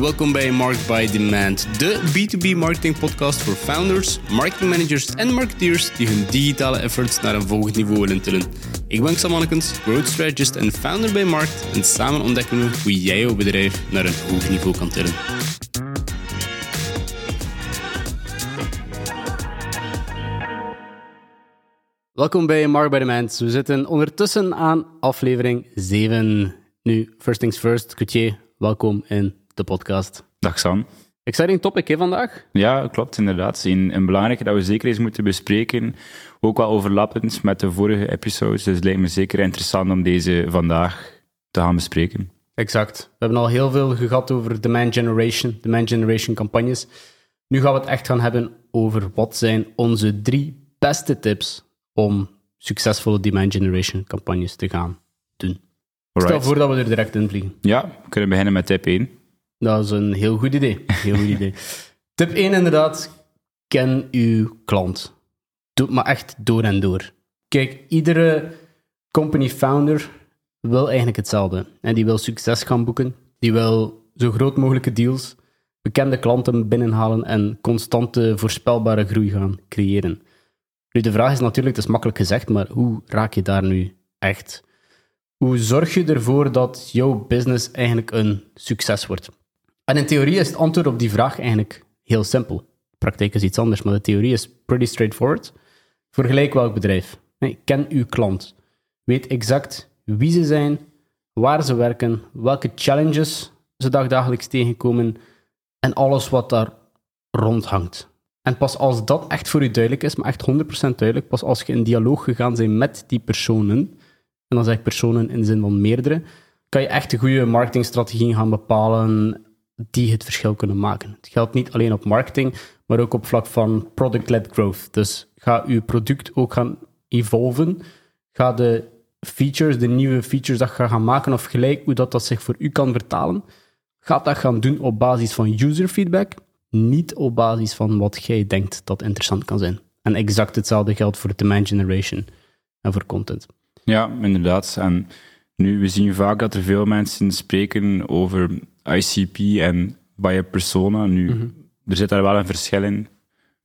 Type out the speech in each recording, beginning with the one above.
Welkom bij Market by Demand, de B2B marketing podcast voor founders, marketing managers en marketeers die hun digitale efforts naar een volgend niveau willen tillen. Ik ben Sam growth strategist en founder bij Markt en samen ontdekken we hoe jij jouw bedrijf naar een hoog niveau kan tillen. Welkom bij Mark by Demand. We zitten ondertussen aan aflevering 7. Nu, first things first, welkom in de podcast. Dag Sam. Exciting topic hè, vandaag? Ja, klopt, inderdaad. Een, een belangrijke dat we zeker eens moeten bespreken. Ook wel overlappend met de vorige episodes. Dus het lijkt me zeker interessant om deze vandaag te gaan bespreken. Exact. We hebben al heel veel gehad over demand generation, demand generation campagnes. Nu gaan we het echt gaan hebben over wat zijn onze drie beste tips om succesvolle demand generation campagnes te gaan doen. Stel voor dat we er direct in vliegen. Ja, we kunnen beginnen met tip 1. Dat is een heel goed idee. Heel goed idee. Tip 1 inderdaad, ken uw klant. Doe het maar echt door en door. Kijk, iedere company founder wil eigenlijk hetzelfde. En die wil succes gaan boeken. Die wil zo groot mogelijke deals, bekende klanten binnenhalen en constante voorspelbare groei gaan creëren. Nu, de vraag is natuurlijk, het is makkelijk gezegd, maar hoe raak je daar nu echt? Hoe zorg je ervoor dat jouw business eigenlijk een succes wordt? En in theorie is het antwoord op die vraag eigenlijk heel simpel. De praktijk is iets anders, maar de theorie is pretty straightforward. Vergelijk welk bedrijf. ken uw klant. Weet exact wie ze zijn, waar ze werken, welke challenges ze dagdagelijks tegenkomen en alles wat daar rondhangt. En pas als dat echt voor u duidelijk is, maar echt 100% duidelijk, pas als je in dialoog gegaan bent met die personen, en dan zeg ik personen in de zin van meerdere, kan je echt een goede marketingstrategie gaan bepalen die het verschil kunnen maken. Het geldt niet alleen op marketing, maar ook op vlak van product-led growth. Dus ga uw product ook gaan evolven. Ga de features, de nieuwe features dat je gaat gaan maken, of gelijk hoe dat, dat zich voor u kan vertalen, ga dat gaan doen op basis van user feedback, niet op basis van wat jij denkt dat interessant kan zijn. En exact hetzelfde geldt voor demand generation en voor content. Ja, inderdaad. En nu, we zien vaak dat er veel mensen spreken over ICP en buyer persona. Nu, mhm. er zit daar wel een verschil in.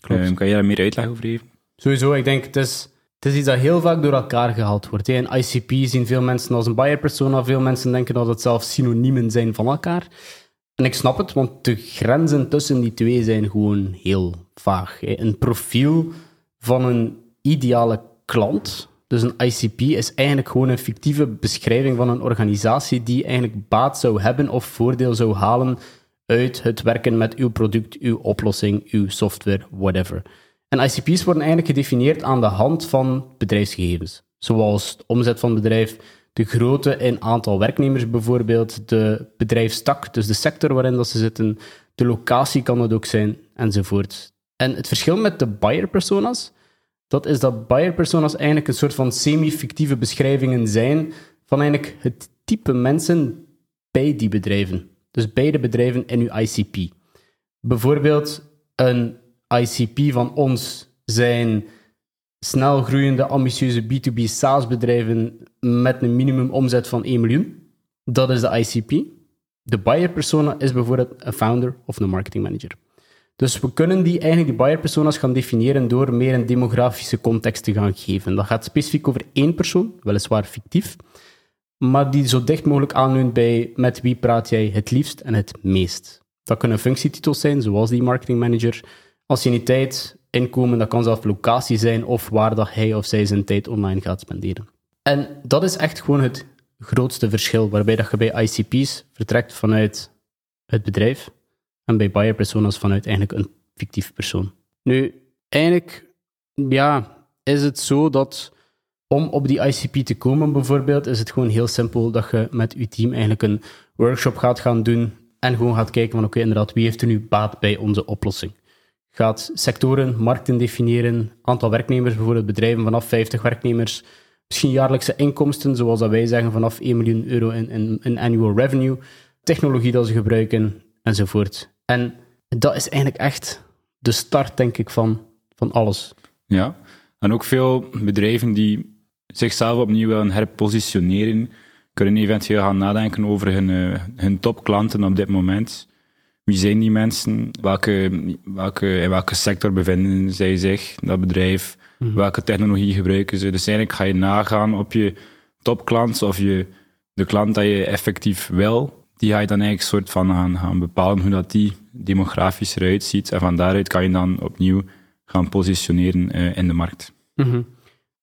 Um, kan je daar meer uitleg over geven? Sowieso, ik denk het is, het is iets dat heel vaak door elkaar gehaald wordt. Een ICP zien veel mensen als een buyer persona. Veel mensen denken dat het zelfs synoniemen zijn van elkaar. En ik snap het, want de grenzen tussen die twee zijn gewoon heel vaag. Een profiel van een ideale klant, dus een ICP, is eigenlijk gewoon een fictieve beschrijving van een organisatie die eigenlijk baat zou hebben of voordeel zou halen uit het werken met uw product, uw oplossing, uw software, whatever. En ICP's worden eigenlijk gedefinieerd aan de hand van bedrijfsgegevens, zoals de omzet van bedrijf, de grootte in aantal werknemers bijvoorbeeld, de bedrijfstak, dus de sector waarin dat ze zitten, de locatie kan het ook zijn, enzovoort. En het verschil met de buyer personas, dat is dat buyer personas eigenlijk een soort van semi-fictieve beschrijvingen zijn van eigenlijk het type mensen bij die bedrijven. Dus bij de bedrijven in uw ICP. Bijvoorbeeld een ICP van ons zijn snel groeiende, ambitieuze B2B SaaS-bedrijven met een minimum omzet van 1 miljoen. Dat is de ICP. De buyer persona is bijvoorbeeld een founder of een marketing manager. Dus we kunnen die, eigenlijk die buyer personas gaan definiëren door meer een demografische context te gaan geven. Dat gaat specifiek over één persoon, weliswaar fictief, maar die zo dicht mogelijk aanleunt bij met wie praat jij het liefst en het meest. Dat kunnen functietitels zijn, zoals die marketing manager. Anciëniteit, inkomen, dat kan zelfs locatie zijn of waar dat hij of zij zijn tijd online gaat spenderen. En dat is echt gewoon het grootste verschil, waarbij dat je bij ICP's vertrekt vanuit het bedrijf en bij buyer personas vanuit eigenlijk een fictief persoon. Nu, eigenlijk, ja, is het zo dat om op die ICP te komen bijvoorbeeld, is het gewoon heel simpel dat je met je team eigenlijk een workshop gaat gaan doen en gewoon gaat kijken van oké, inderdaad, wie heeft er nu baat bij onze oplossing? Gaat sectoren, markten definiëren, aantal werknemers, bijvoorbeeld bedrijven vanaf 50 werknemers, misschien jaarlijkse inkomsten, zoals dat wij zeggen, vanaf 1 miljoen euro in, in, in annual revenue, technologie dat ze gebruiken, enzovoort. En dat is eigenlijk echt de start, denk ik, van, van alles. Ja, en ook veel bedrijven die zichzelf opnieuw willen herpositioneren, kunnen eventueel gaan nadenken over hun, uh, hun topklanten op dit moment. Wie zijn die mensen? Welke, welke, in welke sector bevinden zij zich, dat bedrijf? Welke technologie gebruiken ze? Dus eigenlijk ga je nagaan op je topklant of je, de klant dat je effectief wil. Die ga je dan eigenlijk soort van gaan, bepalen hoe dat die demografisch eruit ziet. En van daaruit kan je dan opnieuw gaan positioneren eh, in de markt.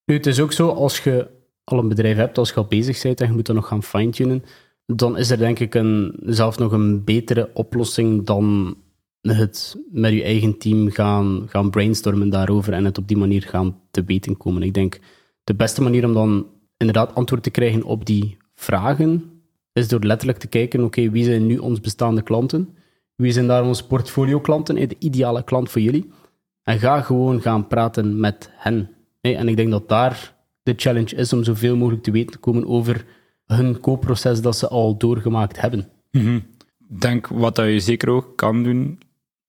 Nu, het is ook zo, als je al een bedrijf hebt, als je al bezig bent en je moet dan nog gaan fine-tunen, dan is er denk ik een, zelf nog een betere oplossing dan het met je eigen team gaan, gaan brainstormen daarover en het op die manier gaan te weten komen. Ik denk de beste manier om dan inderdaad antwoord te krijgen op die vragen is door letterlijk te kijken, oké, wie zijn nu ons bestaande klanten? Wie zijn daar onze portfolio klanten, de ideale klant voor jullie? En ga gewoon gaan praten met hen. En ik denk dat daar de challenge is om zoveel mogelijk te weten te komen over hun koopproces dat ze al doorgemaakt hebben. Ik denk wat dat je zeker ook kan doen,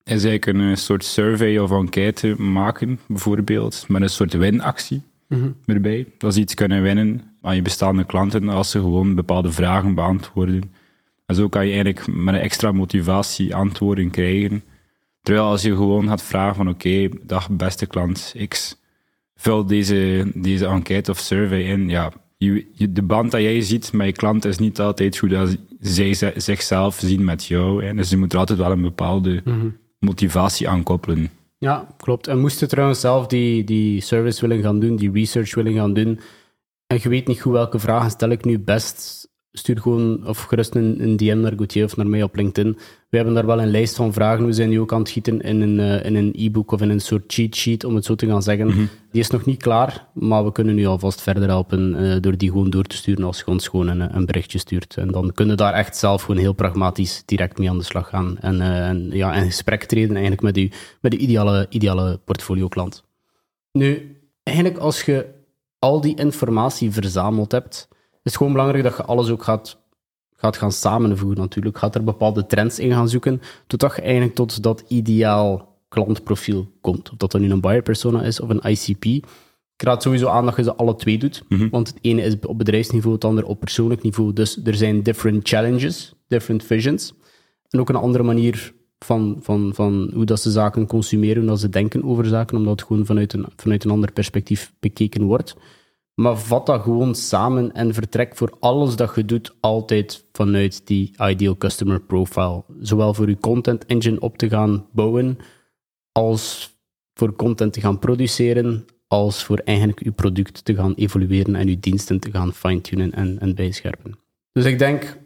is eigenlijk een soort survey of enquête maken, bijvoorbeeld, met een soort winactie erbij. Dat ze iets kunnen winnen aan je bestaande klanten als ze gewoon bepaalde vragen beantwoorden. En zo kan je eigenlijk met een extra motivatie antwoorden krijgen. Terwijl als je gewoon gaat vragen van oké, dag beste klant X, vul deze, deze enquête of survey in. Ja, je, je- de band dat jij ziet met je klant is niet altijd hoe dat zij ze- zichzelf zien met jou. Hè. Dus je moet er altijd wel een bepaalde motivatie aan koppelen. Ja, klopt. En moest je trouwens zelf die, die service willen gaan doen, die research willen gaan doen, en je weet niet goed welke vragen stel ik nu best, stuur gewoon of gerust een, een DM naar Gauthier of naar mij op LinkedIn. We hebben daar wel een lijst van vragen. We zijn nu ook aan het gieten in een, eh, in een e-book of in een soort cheat sheet, om het zo te gaan zeggen. Die is nog niet klaar, maar we kunnen nu alvast verder helpen eh, door die gewoon door te sturen als je ons gewoon een, een berichtje stuurt. En dan kunnen we daar echt zelf gewoon heel pragmatisch direct mee aan de slag gaan. En, eh, en ja, in gesprek treden eigenlijk met, u, met de ideale, ideale portfolio klant. Nu, eigenlijk als je al die informatie verzameld hebt, is het gewoon belangrijk dat je alles ook gaat, gaat gaan samenvoegen natuurlijk. Gaat er bepaalde trends in gaan zoeken, totdat je eigenlijk tot dat ideaal klantprofiel komt. Of dat dan nu een buyer persona is of een ICP. Ik raad sowieso aan dat je ze alle twee doet, want het ene is op bedrijfsniveau, het andere op persoonlijk niveau. Dus er zijn different challenges, different visions. En ook een andere manier van, van, van hoe dat ze zaken consumeren, hoe dat ze denken over zaken, omdat het gewoon vanuit een, vanuit een ander perspectief bekeken wordt. Maar vat dat gewoon samen en vertrek voor alles dat je doet altijd vanuit die ideal customer profile. Zowel voor je content engine op te gaan bouwen, als voor content te gaan produceren, als voor eigenlijk je product te gaan evolueren en je diensten te gaan fine-tunen en, en bijscherpen. Dus ik denk,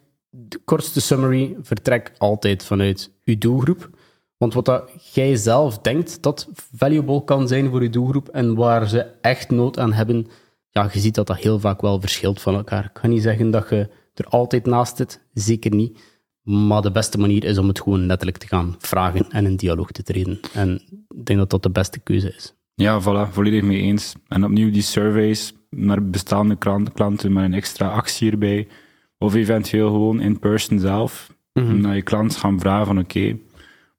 de kortste summary, vertrek altijd vanuit je doelgroep. Want wat dat jij zelf denkt dat valuable kan zijn voor je doelgroep en waar ze echt nood aan hebben, ja, je ziet dat dat heel vaak wel verschilt van elkaar. Ik ga niet zeggen dat je er altijd naast zit, zeker niet. Maar de beste manier is om het gewoon letterlijk te gaan vragen en in dialoog te treden. En ik denk dat dat de beste keuze is. Ja, voilà, volledig mee eens. En opnieuw die surveys naar bestaande klant- klanten met een extra actie erbij. Of eventueel gewoon in person zelf. Naar je klant gaan vragen van oké,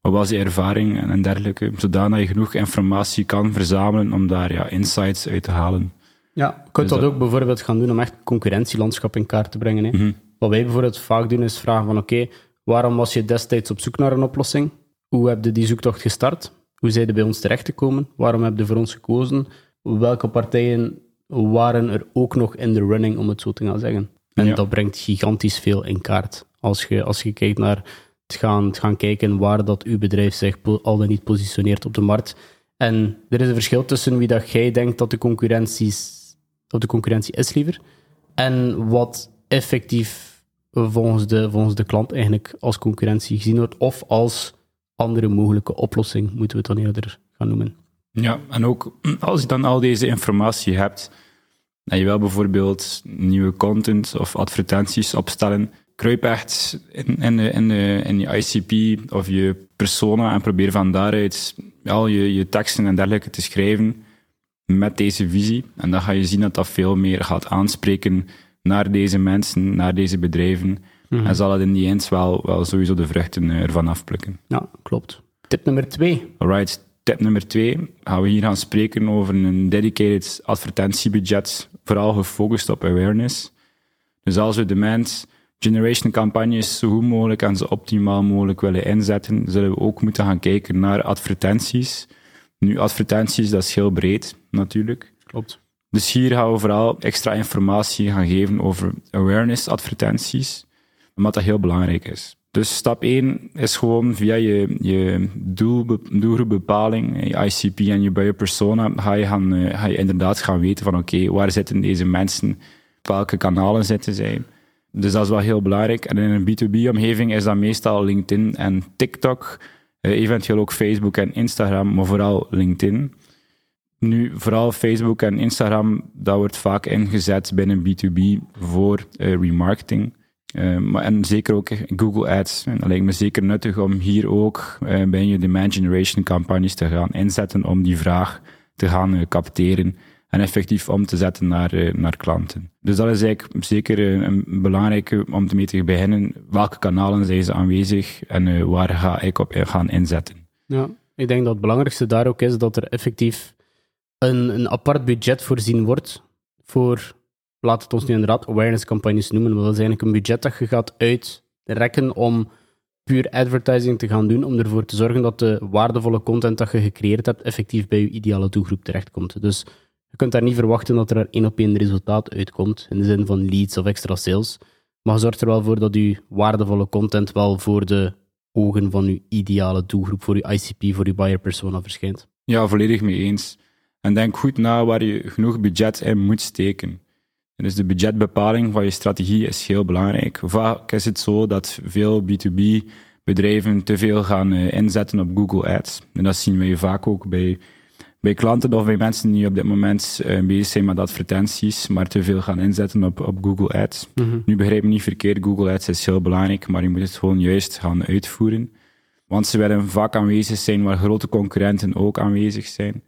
wat was je ervaring en, en dergelijke. Zodanig je genoeg informatie kan verzamelen om daar ja, insights uit te halen. Ja, je kunt Dus dat ook bijvoorbeeld gaan doen om echt concurrentielandschap in kaart te brengen. Hè. Wat wij bijvoorbeeld vaak doen is vragen van oké, waarom was je destijds op zoek naar een oplossing? Hoe heb je die zoektocht gestart? Hoe zijn je bij ons terechtgekomen? Waarom heb je voor ons gekozen? Welke partijen waren er ook nog in de running, om het zo te gaan zeggen? En Ja. dat brengt gigantisch veel in kaart. Als je, als je kijkt naar het gaan, het gaan kijken waar dat uw bedrijf zich al dan niet positioneert op de markt. En er is een verschil tussen wie dat jij denkt dat de concurrentie, de concurrentie is, liever, en wat effectief volgens de, volgens de klant eigenlijk als concurrentie gezien wordt, of als andere mogelijke oplossing, moeten we het dan eerder gaan noemen. Ja, en ook als je dan al deze informatie hebt, en je wil bijvoorbeeld nieuwe content of advertenties opstellen, kruip echt in, in, de, in, de, in je ICP of je persona en probeer van daaruit al je, je teksten en dergelijke te schrijven met deze visie. En dan ga je zien dat dat veel meer gaat aanspreken naar deze mensen, naar deze bedrijven. En zal het in die eind wel, wel sowieso de vruchten eh, ervan afplukken. Ja, klopt. Tip nummer twee. Alright, tip nummer twee. Gaan we hier gaan spreken over een dedicated advertentiebudget, vooral gefocust op awareness. Dus als we demand generation campagnes zo goed mogelijk en zo optimaal mogelijk willen inzetten, zullen we ook moeten gaan kijken naar advertenties. Nu, advertenties, dat is heel breed, natuurlijk. Klopt. Dus hier gaan we vooral extra informatie gaan geven over awareness advertenties, omdat dat heel belangrijk is. Dus stap 1 is gewoon via je, je doel, doelgroepbepaling, je ICP en je buyer persona, ga je, gaan, uh, ga je inderdaad gaan weten van oké, waar zitten deze mensen, op welke kanalen zitten zij. Dus dat is wel heel belangrijk. En in een B2B-omgeving is dat meestal LinkedIn en TikTok, uh, eventueel ook Facebook en Instagram, maar vooral LinkedIn. Nu, vooral Facebook en Instagram, dat wordt vaak ingezet binnen B2B voor uh, remarketing. Uh, maar, en zeker ook Google Ads. En dat lijkt me zeker nuttig om hier ook uh, bij je demand generation campagnes te gaan inzetten om die vraag te gaan uh, capteren en effectief om te zetten naar, naar klanten. Dus dat is eigenlijk zeker een belangrijke om mee te beginnen. Welke kanalen zijn ze aanwezig en waar ga ik op gaan inzetten? Ja, ik denk dat het belangrijkste daar ook is dat er effectief een, een apart budget voorzien wordt voor laat het ons nu inderdaad awareness campagnes noemen, want dat is eigenlijk een budget dat je gaat uitrekken om puur advertising te gaan doen, om ervoor te zorgen dat de waardevolle content dat je gecreëerd hebt effectief bij je ideale doelgroep terechtkomt. Dus je kunt daar niet verwachten dat er één op één resultaat uitkomt, in de zin van leads of extra sales, maar je zorgt er wel voor dat je waardevolle content wel voor de ogen van je ideale doelgroep, voor je ICP, voor je buyer persona verschijnt. Ja, volledig mee eens. En denk goed na waar je genoeg budget in moet steken. Dus de budgetbepaling van je strategie is heel belangrijk. Vaak is het zo dat veel B2B bedrijven te veel gaan uh, inzetten op Google Ads. En dat zien wij vaak ook bij, bij klanten of bij mensen die op dit moment uh, bezig zijn met advertenties, maar te veel gaan inzetten op, op Google Ads. Mhm. Nu begrijp me niet verkeerd, Google Ads is heel belangrijk, maar je moet het gewoon juist gaan uitvoeren. Want ze willen vaak aanwezig zijn waar grote concurrenten ook aanwezig zijn.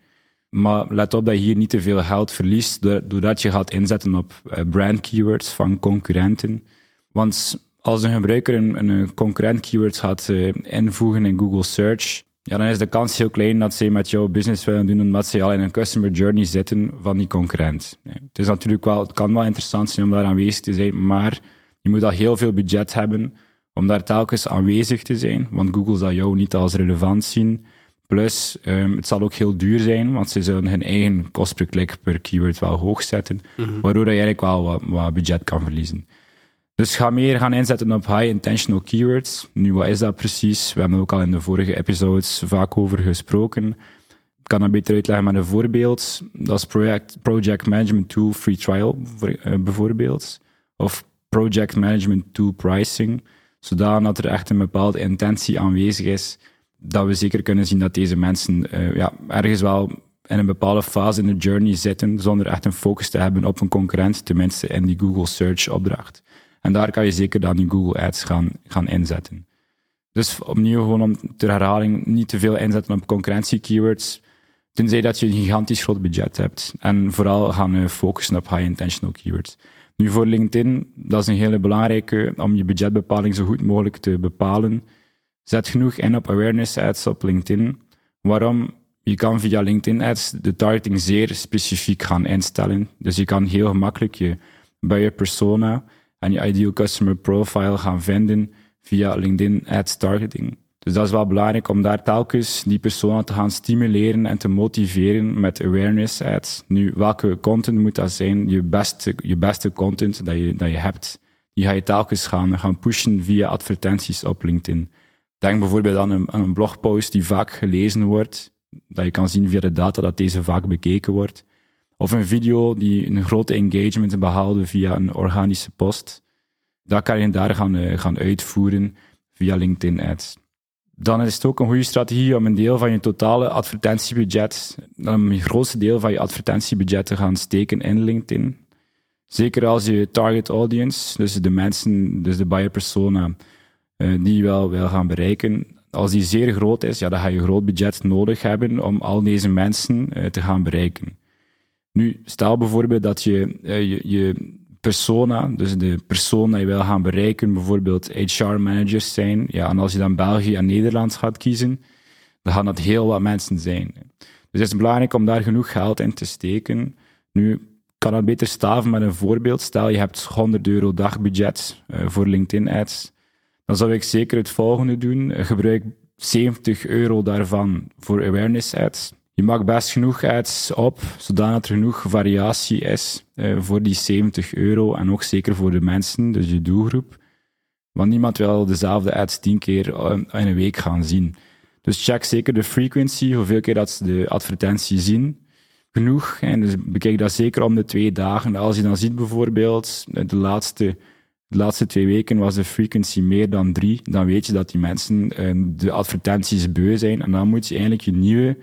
Maar let op dat je hier niet te veel geld verliest doordat je gaat inzetten op eh, brand keywords van concurrenten. Want als een gebruiker een, een concurrent keywords gaat uh, invoegen in Google Search, ja, dan is de kans heel klein dat ze met jouw business willen doen omdat ze al in een customer journey zitten van die concurrent. Het, is natuurlijk wel, het kan wel interessant zijn om daar aanwezig te zijn, maar je moet al heel veel budget hebben om daar telkens aanwezig te zijn, want Google zal jou niet als relevant zien. Plus, um, het zal ook heel duur zijn, want ze zullen hun eigen kost per klik per keyword wel hoog zetten, Mhm. waardoor je eigenlijk wel wat, wat, budget kan verliezen. Dus ga meer gaan inzetten op high intentional keywords. Nu, wat is dat precies? We hebben er ook al in de vorige episodes vaak over gesproken. Ik kan dat beter uitleggen met een voorbeeld. Dat is project, project Management Tool Free Trial, uh, bijvoorbeeld. Of Project Management Tool Pricing, zodat er echt een bepaalde intentie aanwezig is dat we zeker kunnen zien dat deze mensen uh, ja, ergens wel in een bepaalde fase in de journey zitten, zonder echt een focus te hebben op een concurrent, tenminste in die Google Search opdracht. En daar kan je zeker dan die Google Ads gaan, gaan inzetten. Dus opnieuw gewoon om ter herhaling niet te veel inzetten op concurrentie keywords, tenzij dat je een gigantisch groot budget hebt. En vooral gaan uh, focussen op high intentional keywords. Nu voor LinkedIn, dat is een hele belangrijke om je budgetbepaling zo goed mogelijk te bepalen. Zet genoeg in op awareness ads op LinkedIn. Waarom? Je kan via LinkedIn ads de targeting zeer specifiek gaan instellen. Dus je kan heel gemakkelijk je buyer persona en je ideal customer profile gaan vinden via LinkedIn ads targeting. Dus dat is wel belangrijk om daar telkens die persona te gaan stimuleren en te motiveren met awareness ads. Nu, welke content moet dat zijn? Je beste, je beste content dat je, dat je hebt. Die ga je telkens gaan, gaan pushen via advertenties op LinkedIn. Denk bijvoorbeeld aan een, een blogpost die vaak gelezen wordt, dat je kan zien via de data dat deze vaak bekeken wordt. Of een video die een grote engagement behaalde via een organische post. Dat kan je daar gaan, uh, gaan uitvoeren via LinkedIn ads. Dan is het ook een goede strategie om een deel van je totale advertentiebudget, dan een grootste deel van je advertentiebudget te gaan steken in LinkedIn. Zeker als je target audience, dus de mensen, dus de buyer persona, die je wel wil gaan bereiken. Als die zeer groot is, ja, dan ga je een groot budget nodig hebben om al deze mensen uh, te gaan bereiken. Nu, stel bijvoorbeeld dat je, uh, je, je persona, dus de persoon die je wil gaan bereiken, bijvoorbeeld HR-managers zijn. Ja, en als je dan België en Nederland gaat kiezen, dan gaan dat heel wat mensen zijn. Dus het is belangrijk om daar genoeg geld in te steken. Nu, kan het beter staven met een voorbeeld. Stel, je hebt 100 euro dagbudget voor LinkedIn ads. Dan zou ik zeker het volgende doen. gebruik 70 euro daarvan voor awareness ads. Je maakt best genoeg ads op, zodat er genoeg variatie is uh, voor die 70 euro en ook zeker voor de mensen, dus je doelgroep. Want niemand wil dezelfde ads 10 keer uh, in een week gaan zien. Dus check zeker de frequency, hoeveel keer dat ze de advertentie zien. Genoeg. En dus bekijk dat zeker om de twee dagen. Als je dan ziet bijvoorbeeld, de laatste de laatste twee weken was de frequency meer dan drie, dan weet je dat die mensen uh, de advertenties beu zijn. En dan moet je eigenlijk je nieuwe,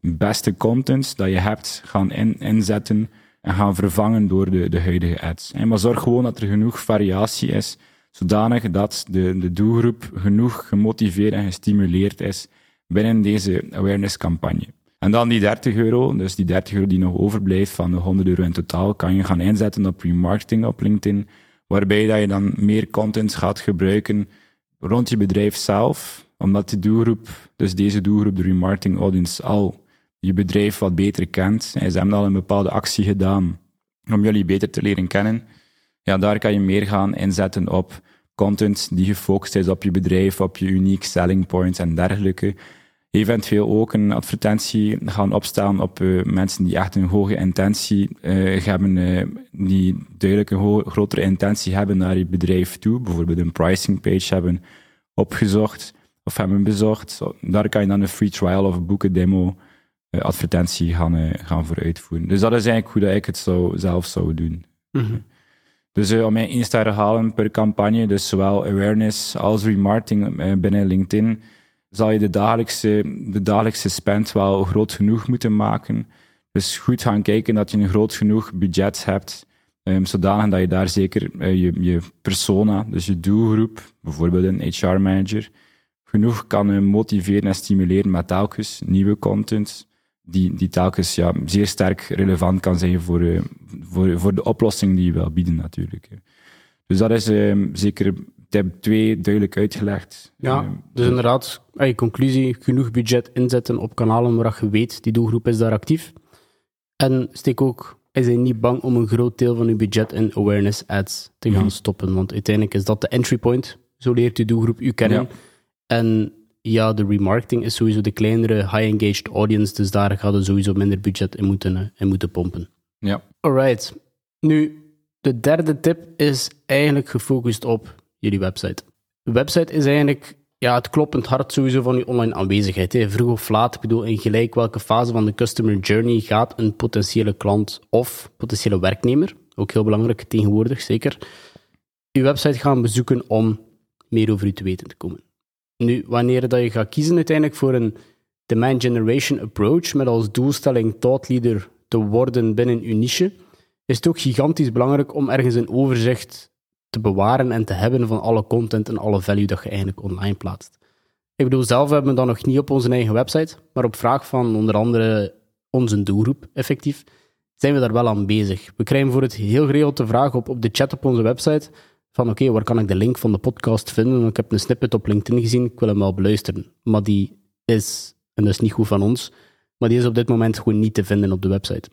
beste content dat je hebt gaan in, inzetten en gaan vervangen door de, de huidige ads. Maar zorg gewoon dat er genoeg variatie is, zodanig dat de, de doelgroep genoeg gemotiveerd en gestimuleerd is binnen deze awareness campagne. En dan die 30 euro, dus die 30 euro die nog overblijft van de 100 euro in totaal, kan je gaan inzetten op remarketing op LinkedIn waarbij dat je dan meer content gaat gebruiken rond je bedrijf zelf, omdat de doelgroep, dus deze doelgroep, de remarketing audience, al je bedrijf wat beter kent. En ze hebben al een bepaalde actie gedaan om jullie beter te leren kennen. Ja, daar kan je meer gaan inzetten op content die gefocust is op je bedrijf, op je unique selling points en dergelijke eventueel ook een advertentie gaan opstellen op uh, mensen die echt een hoge intentie uh, hebben, uh, die duidelijk een grotere intentie hebben naar je bedrijf toe. Bijvoorbeeld een pricing page hebben opgezocht of hebben bezocht. Daar kan je dan een free trial of een boeken demo advertentie gaan, gaan voor uitvoeren. Dus dat is eigenlijk hoe dat ik het zou, zelf zou doen. Mm Dus om mijn Insta te halen per campagne, dus zowel awareness als remarketing binnen LinkedIn, zal je de dagelijkse, de dagelijkse spend wel groot genoeg moeten maken. Dus goed gaan kijken dat je een groot genoeg budget hebt, um, zodanig dat je daar zeker uh, je, je persona, dus je doelgroep, bijvoorbeeld een HR-manager, genoeg kan uh, motiveren en stimuleren met telkens nieuwe content, die, die telkens ja, zeer sterk relevant kan zijn voor, uh, voor, voor de oplossing die je wil bieden natuurlijk. Dus dat is ehm, zeker tip 2 duidelijk uitgelegd. Ja, uh, dus inderdaad, je conclusie, genoeg budget inzetten op kanalen waar je weet, die doelgroep is daar actief. En steek ook, is hij niet bang om een groot deel van je budget in awareness ads te gaan mhm. stoppen, want uiteindelijk is dat de entry point. Zo leert je doelgroep u kennen. En ja, de remarketing is sowieso de kleinere high-engaged audience, dus daar gaat er sowieso minder budget in moeten, eh, in moeten pompen. Ja. Alright. Nu, de derde tip is eigenlijk gefocust op jullie website. Website is eigenlijk ja, het kloppend hart sowieso van je online aanwezigheid. Vroeg of laat, ik bedoel, in gelijk welke fase van de customer journey gaat een potentiële klant of potentiële werknemer, ook heel belangrijk tegenwoordig, zeker, je website gaan bezoeken om meer over u te weten te komen. Nu, wanneer dat je gaat kiezen uiteindelijk voor een demand generation approach met als doelstelling thought leader te worden binnen uw niche, is het ook gigantisch belangrijk om ergens een overzicht te bewaren en te hebben van alle content en alle value dat je eigenlijk online plaatst. Ik bedoel, zelf hebben we dat nog niet op onze eigen website, maar op vraag van onder andere onze doelgroep, effectief, zijn we daar wel aan bezig. We krijgen voor het heel geregeld de vraag op, op de chat op onze website van oké, waar kan ik de link van de podcast vinden? ik heb een snippet op LinkedIn gezien, ik wil hem wel beluisteren. Maar die is, en dat is niet goed van ons, maar die is op dit moment gewoon niet te vinden op de website.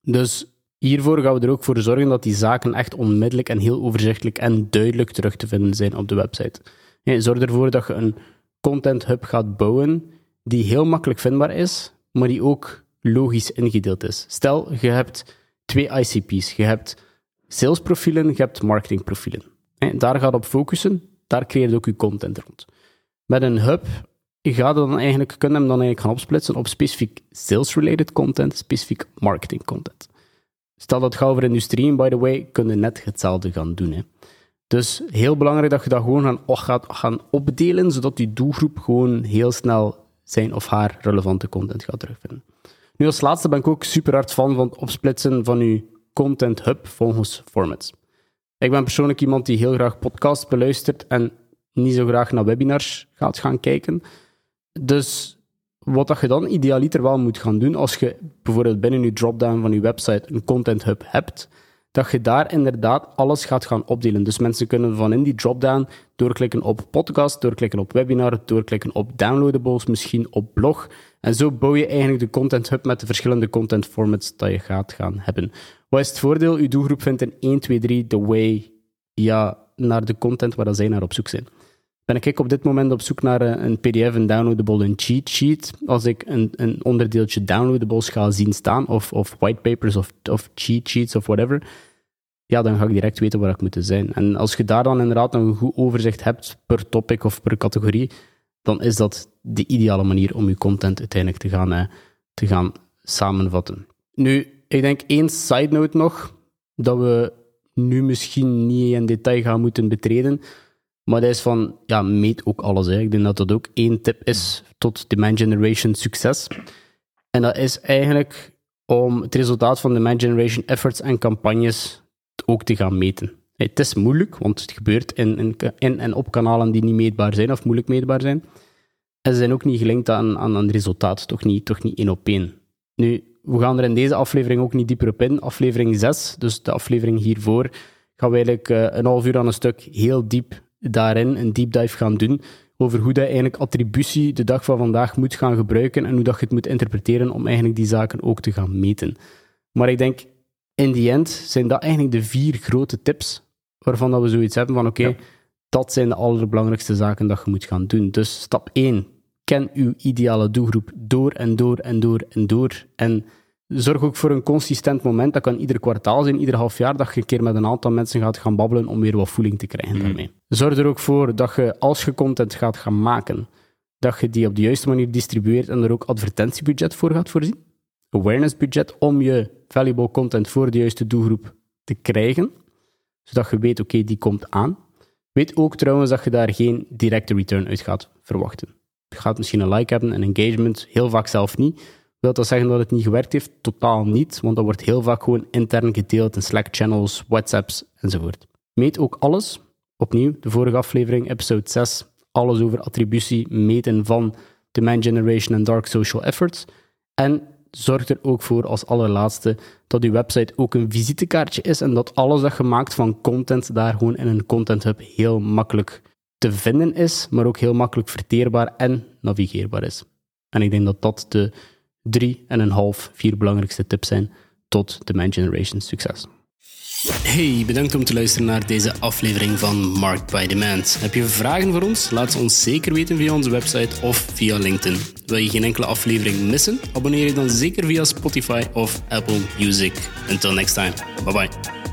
Dus Hiervoor gaan we er ook voor zorgen dat die zaken echt onmiddellijk en heel overzichtelijk en duidelijk terug te vinden zijn op de website. zorg ervoor dat je een content hub gaat bouwen die heel makkelijk vindbaar is, maar die ook logisch ingedeeld is. Stel, je hebt twee ICP's. Je hebt salesprofielen, je hebt marketingprofielen. Daar gaat op focussen, daar creëer je ook je content rond. Met een hub ga dan eigenlijk, kun je hem dan eigenlijk gaan opsplitsen op specifiek sales-related content, specifiek marketing content. Stel dat het gaat over industrie, by the way, kun je net hetzelfde gaan doen. Hè. Dus heel belangrijk dat je dat gewoon gaan, gaat gaan opdelen, zodat die doelgroep gewoon heel snel zijn of haar relevante content gaat terugvinden. Nu als laatste ben ik ook super hard fan van het opsplitsen van je content hub volgens formats. Ik ben persoonlijk iemand die heel graag podcasts beluistert en niet zo graag naar webinars gaat gaan kijken. Dus wat je dan idealiter wel moet gaan doen, als je bijvoorbeeld binnen je dropdown van je website een content hub hebt, dat je daar inderdaad alles gaat gaan opdelen. Dus mensen kunnen van in die dropdown doorklikken op podcast, doorklikken op webinar, doorklikken op downloadables, misschien op blog. En zo bouw je eigenlijk de content hub met de verschillende content formats dat je gaat gaan hebben. Wat is het voordeel? Uw doelgroep vindt in 1, 2, 3 de way ja, naar de content waar zij naar op zoek zijn. Ben ik op dit moment op zoek naar een pdf, een downloadable, een cheat sheet. Als ik een, een onderdeeltje downloadables ga zien staan, of, of whitepapers of, of cheat sheets of whatever, ja, dan ga ik direct weten waar ik moet zijn. En als je daar dan inderdaad een goed overzicht hebt per topic of per categorie, dan is dat de ideale manier om je content uiteindelijk te gaan, eh, te gaan samenvatten. Nu, ik denk één side note nog, dat we nu misschien niet in detail gaan moeten betreden, maar dat is van, ja, meet ook alles. Ik denk dat dat ook één tip is tot demand generation succes. En dat is eigenlijk om het resultaat van demand generation efforts en campagnes ook te gaan meten. Het is moeilijk, want het gebeurt in, in, en op kanalen die niet meetbaar zijn of moeilijk meetbaar zijn. En ze zijn ook niet gelinkt aan, aan een resultaat, toch niet, toch niet één op één. Nu, we gaan er in deze aflevering ook niet dieper op in. Aflevering 6, dus de aflevering hiervoor, gaan we eigenlijk uh, een half uur aan een stuk heel diep daarin een deep dive gaan doen over hoe dat eigenlijk attributie de dag van vandaag moet gaan gebruiken en hoe dat je het moet interpreteren om eigenlijk die zaken ook te gaan meten. Maar ik denk, in die end zijn dat eigenlijk de vier grote tips waarvan dat we zoiets hebben van oké, dat zijn de allerbelangrijkste zaken dat je moet gaan doen. Dus stap 1, ken uw ideale doelgroep door en door en door en door. En zorg ook voor een consistent moment. Dat kan ieder kwartaal zijn, ieder half jaar, dat je een keer met een aantal mensen gaat gaan babbelen om weer wat voeling te krijgen mhm. daarmee. Zorg er ook voor dat je, als je content gaat gaan maken, dat je die op de juiste manier distribueert en er ook advertentiebudget voor gaat voorzien. Awareness budget om je valuable content voor de juiste doelgroep te krijgen, zodat je weet, oké, die komt aan. Weet ook trouwens dat je daar geen directe return uit gaat verwachten. Je gaat misschien een like hebben, een engagement, heel vaak zelf niet. Wil dat zeggen dat het niet gewerkt heeft? Totaal niet, want dat wordt heel vaak gewoon intern gedeeld in Slack-channels, WhatsApps enzovoort. Meet ook alles. Opnieuw, de vorige aflevering, episode 6, alles over attributie, meten van demand generation en dark social efforts. En zorg er ook voor als allerlaatste dat uw website ook een visitekaartje is en dat alles dat je maakt van content daar gewoon in een content hub heel makkelijk te vinden is, maar ook heel makkelijk verteerbaar en navigeerbaar is. En ik denk dat dat de drie en een half, vier belangrijkste tips zijn tot demand generation succes. Hey, bedankt om te luisteren naar deze aflevering van Marked by Demand. Heb je vragen voor ons? Laat ze ons zeker weten via onze website of via LinkedIn. Wil je geen enkele aflevering missen? Abonneer je dan zeker via Spotify of Apple Music. Until next time. Bye bye.